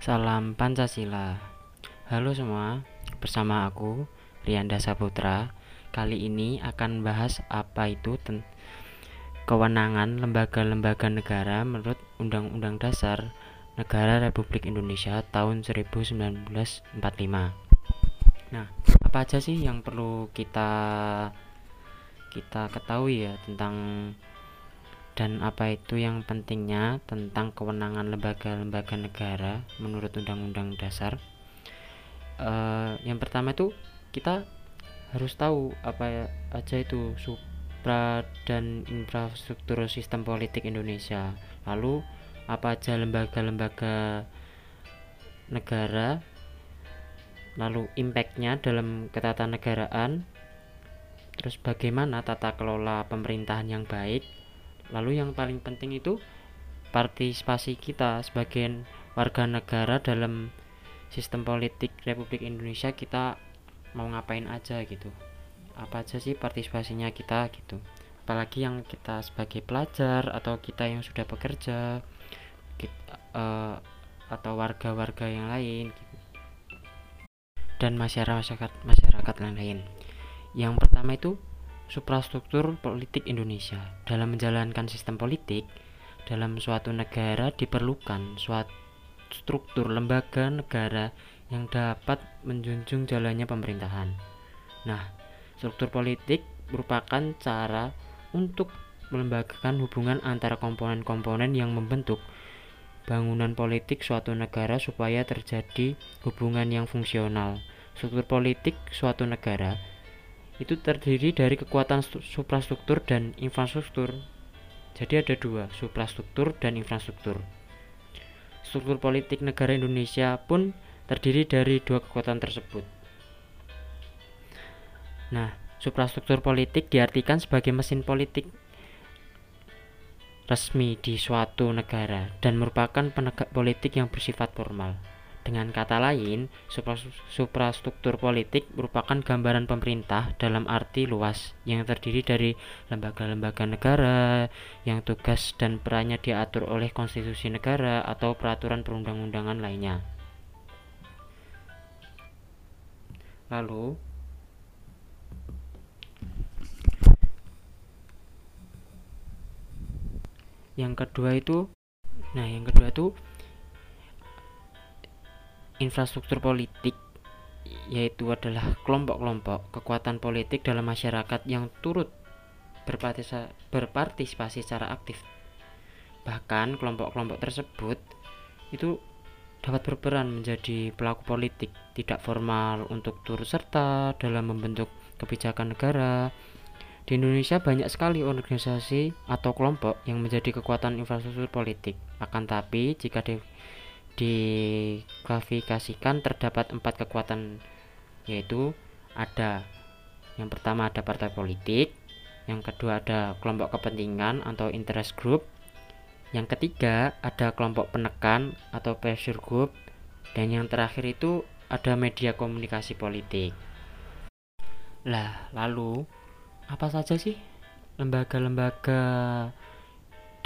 Salam Pancasila. Halo semua, bersama aku Rianda Saputra. Kali ini akan bahas apa itu kewenangan lembaga-lembaga negara menurut Undang-Undang Dasar Negara Republik Indonesia tahun 1945. Nah, apa aja sih yang perlu kita kita ketahui ya tentang dan apa itu yang pentingnya tentang kewenangan lembaga-lembaga negara menurut Undang-Undang Dasar. Uh, yang pertama itu kita harus tahu apa aja itu supra dan infrastruktur sistem politik Indonesia. Lalu apa aja lembaga-lembaga negara, lalu impactnya dalam ketatanegaraan, terus bagaimana tata kelola pemerintahan yang baik, Lalu yang paling penting itu partisipasi kita sebagai warga negara dalam sistem politik Republik Indonesia kita mau ngapain aja gitu. Apa aja sih partisipasinya kita gitu. Apalagi yang kita sebagai pelajar atau kita yang sudah bekerja kita, uh, atau warga-warga yang lain gitu. dan masyarakat masyarakat lain-lain. Yang pertama itu suprastruktur politik Indonesia. Dalam menjalankan sistem politik, dalam suatu negara diperlukan suatu struktur lembaga negara yang dapat menjunjung jalannya pemerintahan. Nah, struktur politik merupakan cara untuk melembagakan hubungan antara komponen-komponen yang membentuk bangunan politik suatu negara supaya terjadi hubungan yang fungsional. Struktur politik suatu negara itu terdiri dari kekuatan suprastruktur dan infrastruktur. Jadi ada dua, suprastruktur dan infrastruktur. Struktur politik negara Indonesia pun terdiri dari dua kekuatan tersebut. Nah, suprastruktur politik diartikan sebagai mesin politik resmi di suatu negara dan merupakan penegak politik yang bersifat formal. Dengan kata lain, suprastruktur politik merupakan gambaran pemerintah dalam arti luas yang terdiri dari lembaga-lembaga negara yang tugas dan perannya diatur oleh konstitusi negara atau peraturan perundang-undangan lainnya. Lalu, yang kedua itu nah yang kedua itu infrastruktur politik yaitu adalah kelompok-kelompok kekuatan politik dalam masyarakat yang turut berpartisipasi secara aktif. Bahkan kelompok-kelompok tersebut itu dapat berperan menjadi pelaku politik tidak formal untuk turut serta dalam membentuk kebijakan negara. Di Indonesia banyak sekali organisasi atau kelompok yang menjadi kekuatan infrastruktur politik. Akan tapi jika di diklasifikasikan terdapat empat kekuatan yaitu ada yang pertama ada partai politik yang kedua ada kelompok kepentingan atau interest group yang ketiga ada kelompok penekan atau pressure group dan yang terakhir itu ada media komunikasi politik. Lah lalu apa saja sih lembaga-lembaga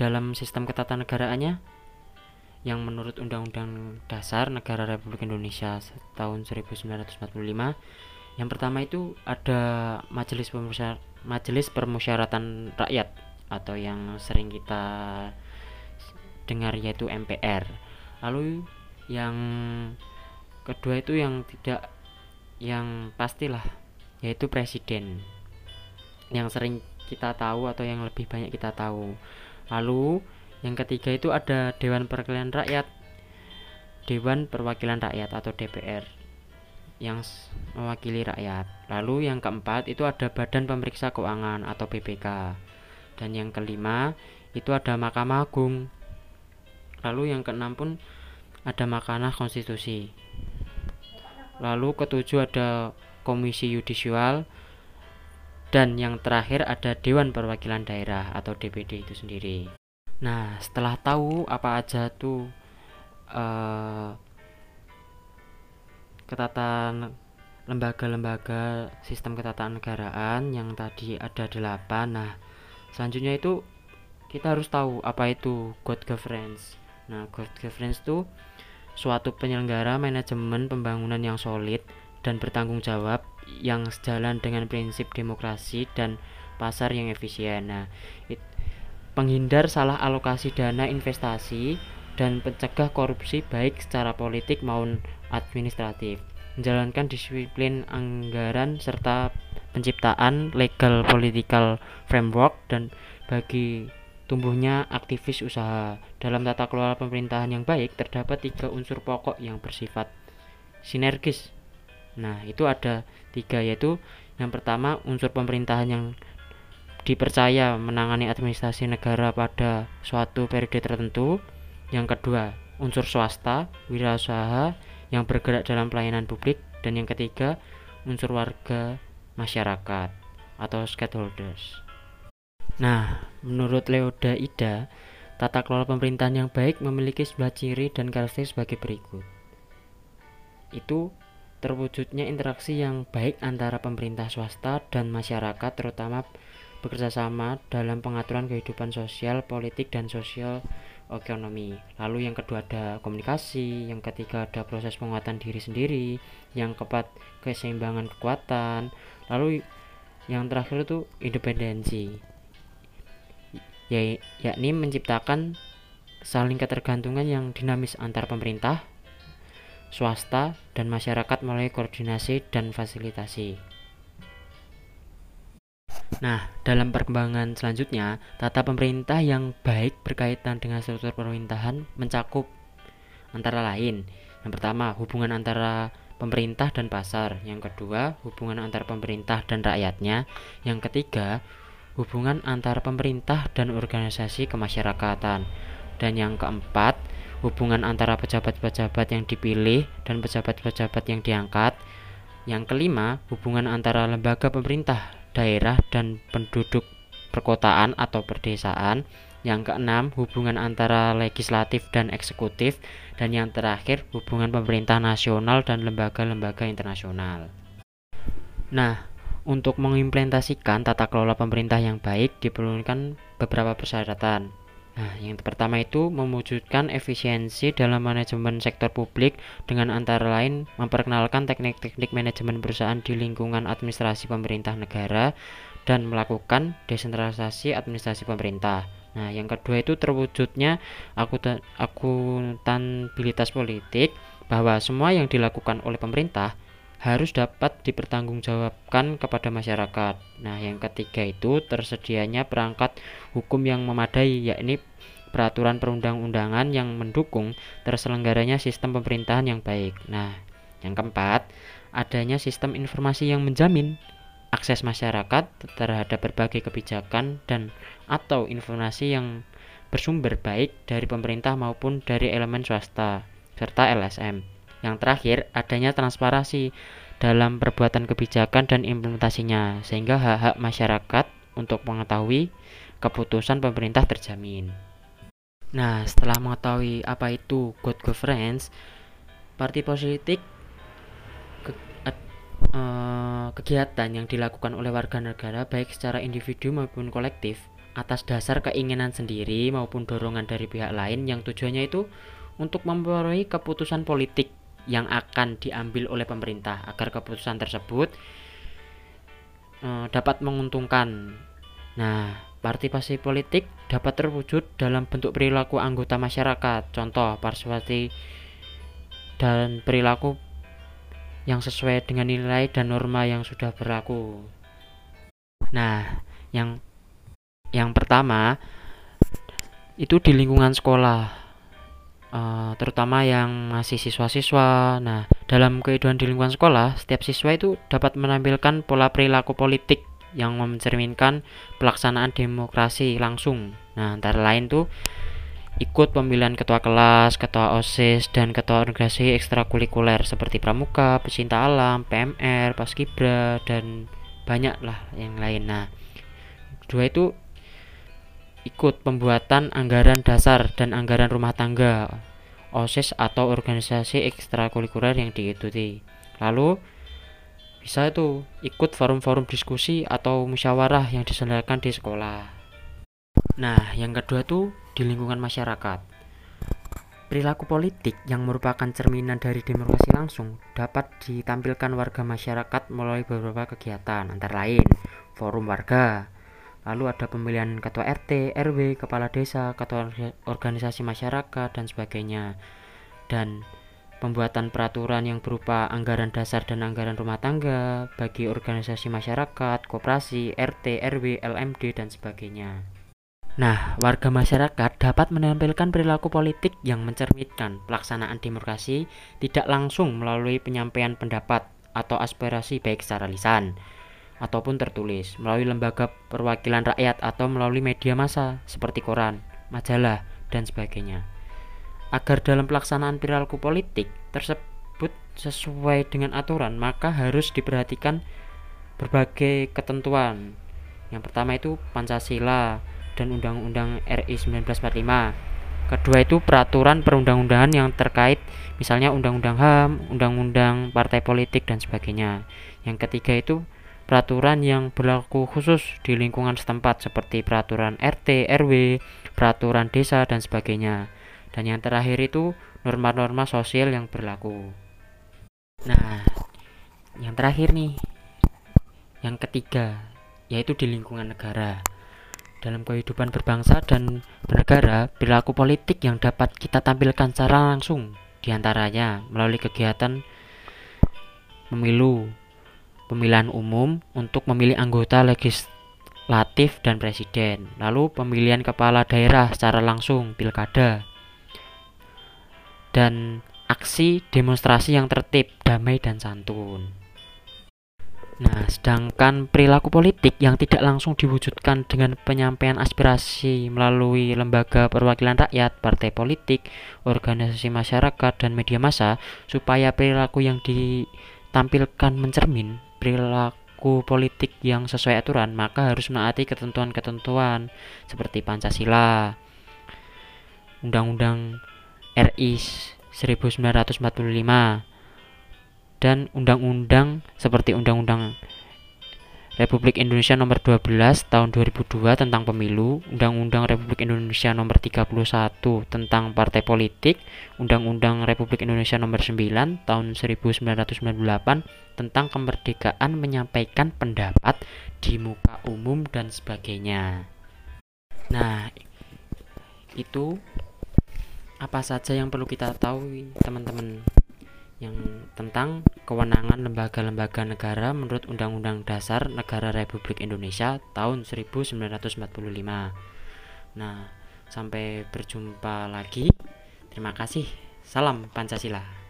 dalam sistem ketatanegaraannya yang menurut Undang-Undang Dasar Negara Republik Indonesia tahun 1945 yang pertama itu ada Majelis Pemusyarat Majelis Permusyawaratan Rakyat atau yang sering kita dengar yaitu MPR. Lalu yang kedua itu yang tidak yang pastilah yaitu presiden yang sering kita tahu atau yang lebih banyak kita tahu. Lalu yang ketiga itu ada Dewan Perwakilan Rakyat. Dewan Perwakilan Rakyat atau DPR yang mewakili rakyat. Lalu yang keempat itu ada Badan Pemeriksa Keuangan atau BPK. Dan yang kelima itu ada Mahkamah Agung. Lalu yang keenam pun ada Mahkamah Konstitusi. Lalu ketujuh ada Komisi Yudisial dan yang terakhir ada Dewan Perwakilan Daerah atau DPD itu sendiri. Nah, setelah tahu apa aja tuh uh, ketatan lembaga-lembaga sistem ketatanegaraan negaraan yang tadi ada delapan. Nah, selanjutnya itu kita harus tahu apa itu good governance. Nah, good governance itu suatu penyelenggara manajemen pembangunan yang solid dan bertanggung jawab yang sejalan dengan prinsip demokrasi dan pasar yang efisien. Nah, it, penghindar salah alokasi dana investasi dan pencegah korupsi baik secara politik maupun administratif. Menjalankan disiplin anggaran serta penciptaan legal political framework dan bagi tumbuhnya aktivis usaha. Dalam tata kelola pemerintahan yang baik terdapat tiga unsur pokok yang bersifat sinergis. Nah, itu ada tiga yaitu yang pertama unsur pemerintahan yang dipercaya menangani administrasi negara pada suatu periode tertentu. Yang kedua, unsur swasta, wirausaha yang bergerak dalam pelayanan publik dan yang ketiga, unsur warga masyarakat atau stakeholders. Nah, menurut Leoda Ida, tata kelola pemerintahan yang baik memiliki sebelah ciri dan karakteristik sebagai berikut. Itu terwujudnya interaksi yang baik antara pemerintah swasta dan masyarakat terutama bekerjasama dalam pengaturan kehidupan sosial, politik, dan sosial ekonomi. Lalu yang kedua ada komunikasi, yang ketiga ada proses penguatan diri sendiri, yang keempat keseimbangan kekuatan, lalu yang terakhir itu independensi ya, yakni menciptakan saling ketergantungan yang dinamis antar pemerintah, swasta, dan masyarakat melalui koordinasi dan fasilitasi. Nah, dalam perkembangan selanjutnya, tata pemerintah yang baik berkaitan dengan struktur pemerintahan mencakup antara lain yang pertama, hubungan antara pemerintah dan pasar. Yang kedua, hubungan antara pemerintah dan rakyatnya. Yang ketiga, hubungan antara pemerintah dan organisasi kemasyarakatan. Dan yang keempat, hubungan antara pejabat-pejabat yang dipilih dan pejabat-pejabat yang diangkat. Yang kelima, hubungan antara lembaga pemerintah, daerah, dan penduduk perkotaan atau perdesaan. Yang keenam, hubungan antara legislatif dan eksekutif. Dan yang terakhir, hubungan pemerintah nasional dan lembaga-lembaga internasional. Nah, untuk mengimplementasikan tata kelola pemerintah yang baik diperlukan beberapa persyaratan. Nah, yang pertama itu mewujudkan efisiensi dalam manajemen sektor publik dengan antara lain memperkenalkan teknik-teknik manajemen perusahaan di lingkungan administrasi pemerintah negara dan melakukan desentralisasi administrasi pemerintah. Nah, yang kedua itu terwujudnya akuntabilitas politik bahwa semua yang dilakukan oleh pemerintah harus dapat dipertanggungjawabkan kepada masyarakat. Nah, yang ketiga itu tersedianya perangkat hukum yang memadai, yakni peraturan perundang-undangan yang mendukung terselenggaranya sistem pemerintahan yang baik. Nah, yang keempat, adanya sistem informasi yang menjamin akses masyarakat terhadap berbagai kebijakan dan atau informasi yang bersumber baik dari pemerintah maupun dari elemen swasta serta LSM. Yang terakhir, adanya transparansi dalam perbuatan kebijakan dan implementasinya, sehingga hak-hak masyarakat untuk mengetahui keputusan pemerintah terjamin. Nah, setelah mengetahui apa itu good governance, parti politik ke, uh, kegiatan yang dilakukan oleh warga negara baik secara individu maupun kolektif atas dasar keinginan sendiri maupun dorongan dari pihak lain yang tujuannya itu untuk mempengaruhi keputusan politik yang akan diambil oleh pemerintah agar keputusan tersebut uh, dapat menguntungkan. Nah, partisipasi politik dapat terwujud dalam bentuk perilaku anggota masyarakat. Contoh, partisipasi dan perilaku yang sesuai dengan nilai dan norma yang sudah berlaku. Nah, yang yang pertama itu di lingkungan sekolah uh, terutama yang masih siswa-siswa. Nah, dalam kehidupan di lingkungan sekolah, setiap siswa itu dapat menampilkan pola perilaku politik yang mencerminkan pelaksanaan demokrasi langsung. Nah, antara lain tuh ikut pemilihan ketua kelas, ketua OSIS, dan ketua organisasi ekstrakurikuler seperti pramuka, pecinta alam, PMR, paskibra, dan banyak lah yang lain. Nah, kedua itu ikut pembuatan anggaran dasar dan anggaran rumah tangga OSIS atau organisasi ekstrakurikuler yang diikuti. Lalu bisa itu ikut forum-forum diskusi atau musyawarah yang diselenggarakan di sekolah. Nah, yang kedua tuh di lingkungan masyarakat. Perilaku politik yang merupakan cerminan dari demokrasi langsung dapat ditampilkan warga masyarakat melalui beberapa kegiatan, antara lain forum warga, lalu ada pemilihan ketua RT, RW, kepala desa, ketua organisasi masyarakat, dan sebagainya. Dan pembuatan peraturan yang berupa anggaran dasar dan anggaran rumah tangga bagi organisasi masyarakat, koperasi, RT, RW, LMD, dan sebagainya. Nah, warga masyarakat dapat menampilkan perilaku politik yang mencerminkan pelaksanaan demokrasi tidak langsung melalui penyampaian pendapat atau aspirasi baik secara lisan ataupun tertulis melalui lembaga perwakilan rakyat atau melalui media massa seperti koran, majalah, dan sebagainya. Agar dalam pelaksanaan perilaku politik tersebut sesuai dengan aturan, maka harus diperhatikan berbagai ketentuan. Yang pertama itu Pancasila, dan Undang-Undang RI 1945. Kedua itu peraturan perundang-undangan yang terkait misalnya Undang-Undang HAM, Undang-Undang Partai Politik dan sebagainya. Yang ketiga itu peraturan yang berlaku khusus di lingkungan setempat seperti peraturan RT, RW, peraturan desa dan sebagainya. Dan yang terakhir itu norma-norma sosial yang berlaku. Nah, yang terakhir nih, yang ketiga yaitu di lingkungan negara. Dalam kehidupan berbangsa dan bernegara, perilaku politik yang dapat kita tampilkan secara langsung di antaranya melalui kegiatan pemilu, pemilihan umum untuk memilih anggota legislatif dan presiden, lalu pemilihan kepala daerah secara langsung pilkada, dan aksi demonstrasi yang tertib, damai, dan santun. Nah, sedangkan perilaku politik yang tidak langsung diwujudkan dengan penyampaian aspirasi melalui lembaga perwakilan rakyat, partai politik, organisasi masyarakat, dan media massa, supaya perilaku yang ditampilkan mencermin perilaku politik yang sesuai aturan, maka harus menaati ketentuan-ketentuan seperti Pancasila, Undang-Undang RI 1945, dan undang-undang seperti Undang-Undang Republik Indonesia Nomor 12 Tahun 2002 tentang Pemilu, Undang-Undang Republik Indonesia Nomor 31 tentang Partai Politik, Undang-Undang Republik Indonesia Nomor 9 Tahun 1998 tentang kemerdekaan menyampaikan pendapat di muka umum dan sebagainya. Nah, itu apa saja yang perlu kita tahu teman-teman yang tentang kewenangan lembaga-lembaga negara menurut Undang-Undang Dasar Negara Republik Indonesia tahun 1945. Nah, sampai berjumpa lagi. Terima kasih. Salam Pancasila.